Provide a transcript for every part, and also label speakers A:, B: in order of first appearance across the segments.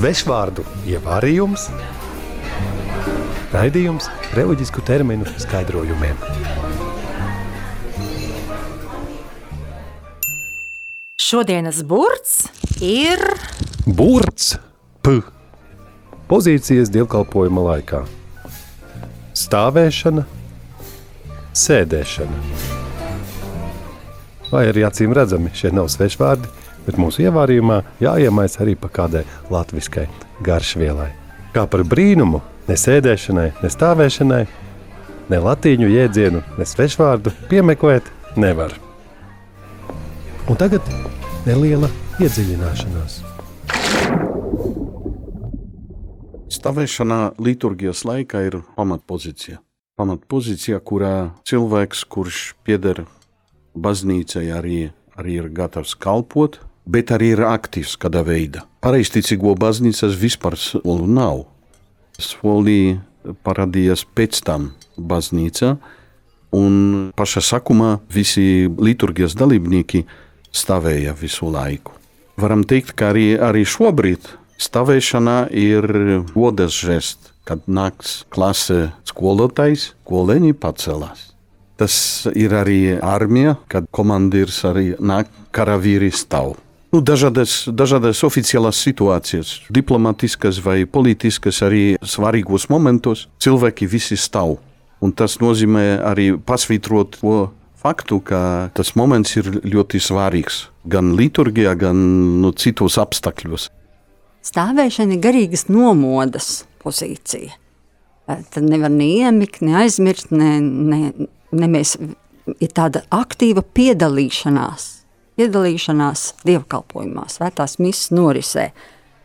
A: Svešvārdu ievārījums, raidījums reliģisku terminu skaidrojumiem.
B: Šodienas burts ir
A: Burts P. Pozīcijas dievkalpojuma laikā. Stāvēšana, sēdēšana. Vai arī acīm redzami šie nav svešvārdi, bet mūsu ievārījumā jāiemais arī pa kādai latviskai garšvielai. Kā par brīnumu, ne sēdēšanai, ne stāvēšanai, ne latīņu jēdzienu, ne svešvārdu piemeklēt nevar. Un tagad neliela iedziļināšanās.
C: Stāvēšanā liturgijas laikā ir pamatpozīcija. Pamatpozīcija, kurā cilvēks, kurš pieder baznīcai, arī, arī ir gatavs kalpot, bet arī ir aktīvs kādā veidā. Pareizticīgo baznīcas vispār soli nav. Solī parādījās pēc tam baznīca, un pašā sākumā visi liturgijas dalībnieki stāvēja visu laiku. Varam teikt, ka arī, arī šobrīd stāvēšana ir godas žests, kad nakts klase skolotājs, skolēni pacelās. Tas ir arī armija, kad komandieris arī nāk karavīri stāv. Nu, dažādas, dažādas oficiālās situācijas, diplomātiskas vai politiskas, arī svarīgos momentos cilvēki visi stāv. Un tas nozīmē arī pasvītrot to faktu, ka tas moments ir ļoti svarīgs gan liturgijā, gan nu, citos apstākļos.
D: Stāvēšana ir garīgas nomodas pozīcija. Tad nevar neiemigt, neaizmirst, ne, ne, ne mēs, ir tāda aktīva piedalīšanās, piedalīšanās dievkalpojumā, svētās misijas norisē.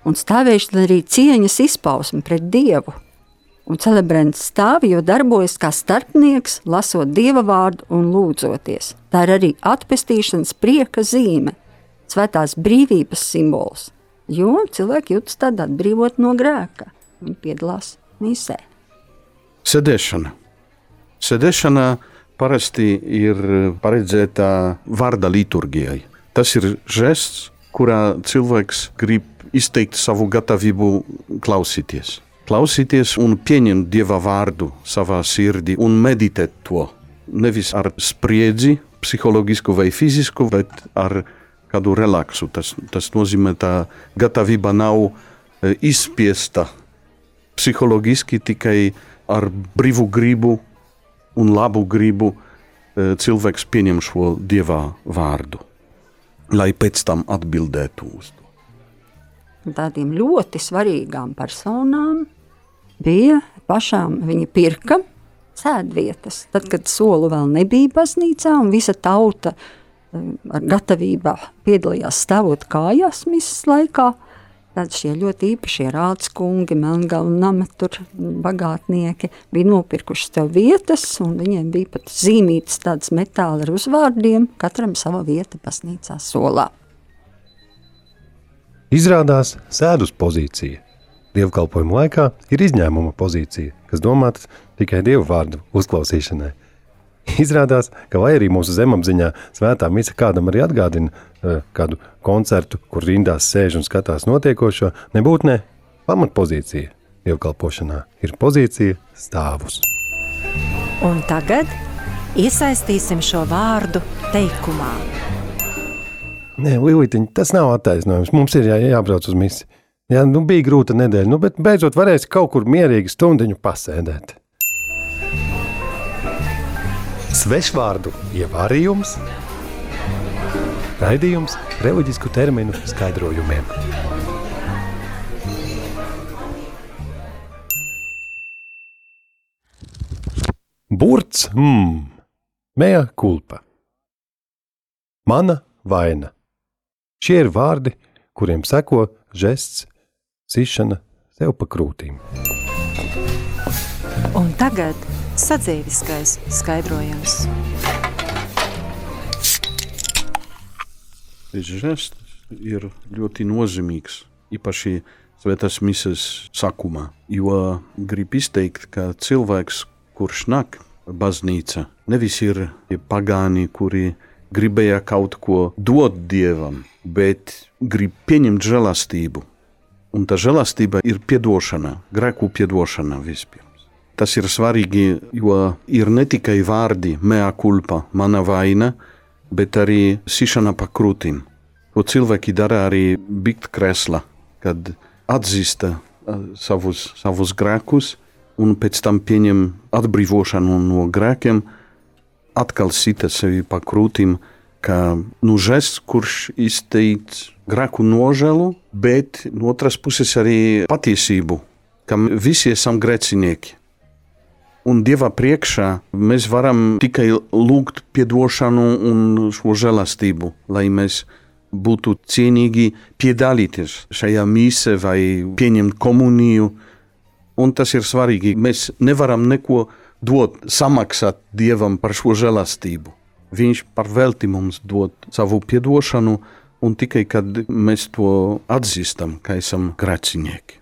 D: Un stāvēšana arī cieņas izpausme pret Dievu. Un celebrants stāv, jo darbojas kā starpnieks, lasot dieva vārdu un lūdzoties. Tā ir arī atpestīšanas prieka zīme, svētās brīvības simbols, jo cilvēki jūtas tādā atbrīvot no grēka un piedalās misē.
C: Sēdēšana. Sēdēšana parasti ir paredzēta vārda liturgijai. Tas ir žests, kurā cilvēks grib izteikt savu gatavību klausīties. Klausīties un pieņemt dieva vārdu savā sirdī un meditēt to. Nevis ar spriedzi, psiholoģisku vai fizisku, bet ar kādu relaksu. Tas, tas nozīmē, ka gatavība nav e, izspiesta psiholoģiski tikai ar brīvu gribu un labu gribu e, cilvēks pieņem šo dieva vārdu, lai pēc tam atbildētu uz to.
D: Tādiem ļoti svarīgām personām bija pašām viņa pirka sēdvietas. Tad, kad soli vēl nebija baznīcā un visa tauta e, ar gatavībā piedalījās stāvot kājās misas laikā, šie ļoti īpašie rādskungi, melngalvi namatur bagātnieki bija nopirkuši tev vietas, un viņiem bija pat zīmītas tādas metāla ar uzvārdiem, katram sava vieta pasnīcā solā.
A: Izrādās sēdus pozīcija. Dievkalpojuma laikā ir izņēmuma pozīcija, kas domāta tikai dievu vārdu uzklausīšanai. Izrādās, ka vai arī mūsu zemapziņā svētā mise kādam arī atgādina uh, kādu koncertu, kur rindās sēž un skatās notiekošo, nebūtu ne pamatpozīcija. Dievkalpošanā ir pozīcija stāvus.
B: Un tagad iesaistīsim šo vārdu teikumā.
A: Nē, Lītiņ, tas nav attaisnojums. Mums ir jā, jābrauc uz misiju. Jā, nu bija grūta nedēļa, nu, bet beidzot varēs kaut kur mierīgi stundiņu pasēdēt. Svešvārdu ievārījums, raidījums reliģisku terminu skaidrojumiem. Burts, mm, mēja kulpa. Mana vaina. Šie ir vārdi, kuriem seko žests, sišana sev pa krūtīm.
B: Un tagad sadzīviskais skaidrojums.
C: Žests ir ļoti nozīmīgs, īpaši svētās misijas sākumā, jo grib izteikt, ka cilvēks, kurš nāk baznīca, nevis ir pagāni, kuri gribēja kaut ko dot dievam, bet grib pieņemt žēlastību. Un tā žēlastība ir piedošana, grēku piedošana vispirms. Tas ir svarīgi, jo ir ne tikai vārdi, mea culpa, mana vaina, bet arī sišana pa krūtīm. To cilvēki dara arī bikt kresla, kad atzīst savus, savus grēkus un pēc tam pieņem atbrīvošanu no grēkiem, atkal sita sevi pa krūtīm, ka nu, žests, kurš izteic grēku nožēlu, bet no otras puses arī patiesību, ka visi esam grēcinieki. Un Dieva priekšā mēs varam tikai lūgt atdošanu un šo žēlastību, lai mēs būtu cienīgi piedalīties šajā mīsē vai pieņemt komuniju. Un tas ir svarīgi. Mēs nevaram neko dot, samaksāt Dievam par šo žēlastību. Viņš par velti mums dod savu atdošanu, un tikai kad mēs to atzīstam, ka esam grēcinieki.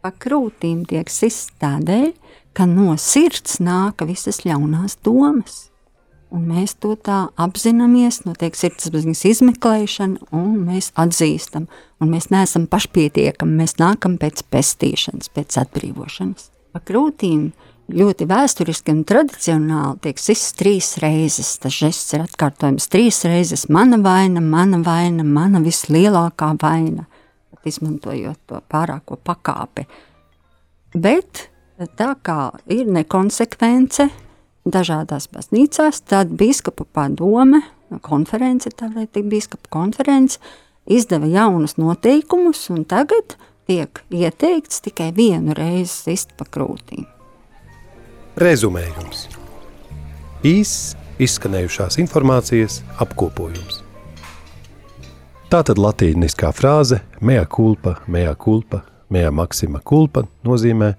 D: Pa krūtīm tiek sists tādēļ, ka no sirds nāk visas ļaunās domas. Un mēs to tā apzināmies, notiek sirdsapziņas izmeklēšana, un mēs atzīstam, un mēs neesam pašpietiekami, mēs nākam pēc pestīšanas, pēc atbrīvošanas. Pa krūtīm ļoti vēsturiski un tradicionāli tiek sists trīs reizes. Tas žests ir atkārtojams trīs reizes. Mana vaina, mana vaina, mana vislielākā vaina. Pat izmantojot to pārāko pakāpi. Bet tā kā ir nekonsekvence dažādās baznīcās, tad biskupa padome, konference, tā varētu teikt, biskupa konference, izdeva jaunus noteikumus, un tagad tiek ieteikts tikai vienu reizi sist pa krūtīm.
A: Rezumējums. Īss izskanējušās informācijas apkopojums. Tātad latīniskā frāze mea culpa, mea culpa, mea maxima culpa nozīmē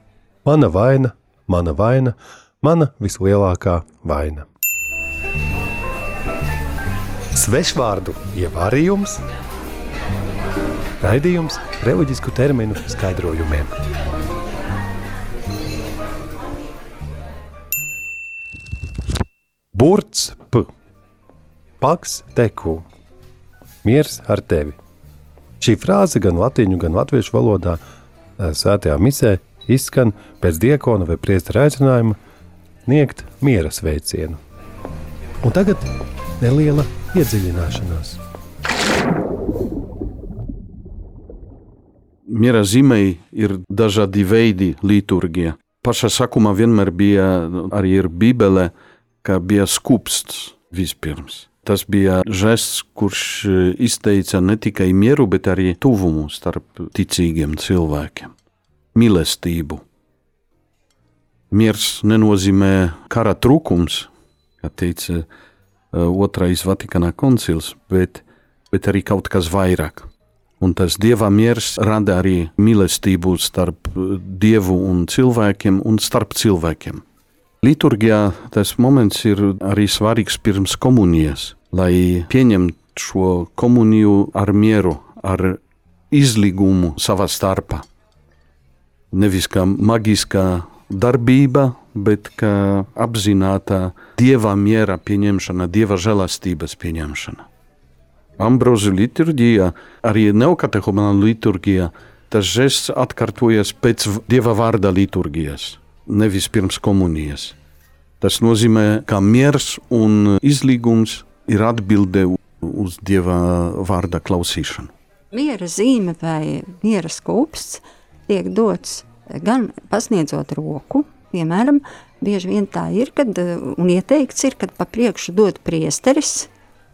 A: mana vaina, mana vaina, mana vislielākā vaina. Svešvārdu ievārījums, raidījums reliģisku terminu skaidrojumiem. Burts P. Paks teku. Miers ar tevi. Šī frāze gan latīņu, gan latviešu valodā eh, svētajā misē izskan pēc diakona vai priestera aicinājuma sniegt miera sveicienu. Un tagad neliela iedziļināšanās.
C: Miera zīmei ir dažādi veidi liturgija. Pašā sākumā vienmēr bija arī Bībele, ka bija skūpsts vispirms. Tas bija žests, kurš izteica ne tikai mieru, bet arī tuvumu starp ticīgiem cilvēkiem, mīlestību. Miers nenozīmē kara trūkums, kā teica e, Otrais Vatikāna koncils, bet, bet arī kaut kas vairāk. Un tas dieva miers rada arī mīlestību starp e, dievu un cilvēkiem un starp cilvēkiem. Liturgijā tas moments ir arī svarīgs pirms komunijas, lai pieņemtu šo komuniju ar mieru, ar izlīgumu savā starpā. Nevis kā magiskā darbība, bet kā apzināta dieva miera pieņemšana, dieva žēlastības pieņemšana. Ambrozu liturģijā, arī neokatehumāna liturģijā, tas žests atkārtojas pēc dieva vārda liturģijas nevis pirms komunijas. Tas nozīmē, ka miers un izlīgums ir atbilde uz Dieva vārda klausīšanu.
D: Miera zīme vai miera skūpsts tiek dots gan pasniedzot roku, piemēram, bieži vien tā ir, kad, un ieteikts ir, kad pa priekšu dod priesteris,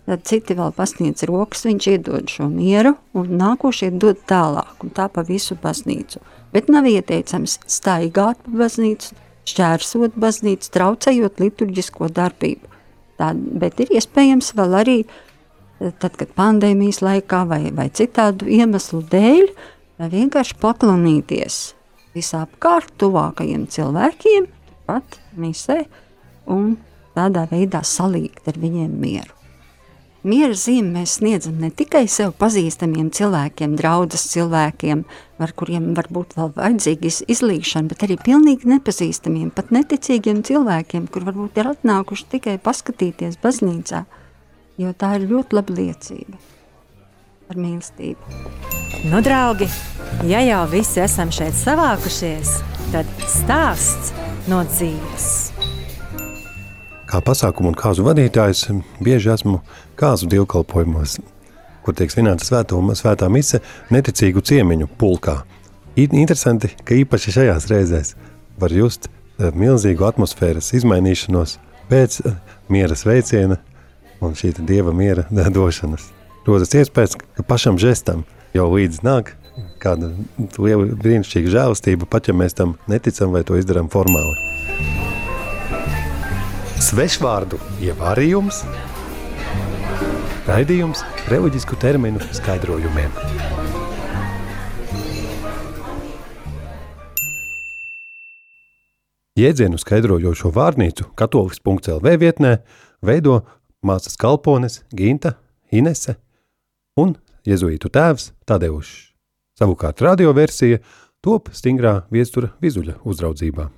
D: tad citi vēl pasniedz rokas, viņš iedod šo mieru, un nākošie dod tālāk, un tā pa visu baznīcu bet nav ieteicams staigāt pa baznīcu, šķērsot baznīcu, traucējot liturģisko darbību. Tā, bet ir iespējams vēl arī, eh, tad, kad pandēmijas laikā vai, vai citādu iemeslu dēļ, vienkārši paklonīties visapkārt tuvākajiem cilvēkiem, pat misē, un tādā veidā salīgt ar viņiem mieru. Miera zīmi mēs sniedzam ne tikai sev pazīstamiem cilvēkiem, draudzes cilvēkiem, ar kuriem varbūt vēl vajadzīga izlīgšana, bet arī pilnīgi nepazīstamiem, pat neticīgiem cilvēkiem, kur varbūt ir atnākuši tikai paskatīties baznīcā, jo tā ir ļoti laba liecība par mīlestību.
B: Nu, draugi, ja jau visi esam šeit savākušies, tad stāsts no dzīves.
A: Kā pasākumu un kāzu vadītājs bieži esmu kāzu dievkalpojumos, kur tiek svinēta svētā, svētā mise neticīgu ciemiņu pulkā. Interesanti, ka īpaši šajās reizēs var just eh, milzīgu atmosfēras izmainīšanos pēc eh, miera sveiciena un šī dieva miera došanas. Rodas iespējas, ka pašam žestam jau līdz nāk kāda liela brīnišķīga žēlastība, pat ja mēs tam neticam vai to izdarām formāli. Svešvārdu ievārījums, raidījums reliģisku terminu skaidrojumiem. Jēdzienu skaidrojošo vārnīcu katolis.lv vietnē veido māsas kalpones Ginta, Inese un jezuītu tēvs Tadeušs. Savukārt radioversija top stingrā viestura vizuļa uzraudzībā.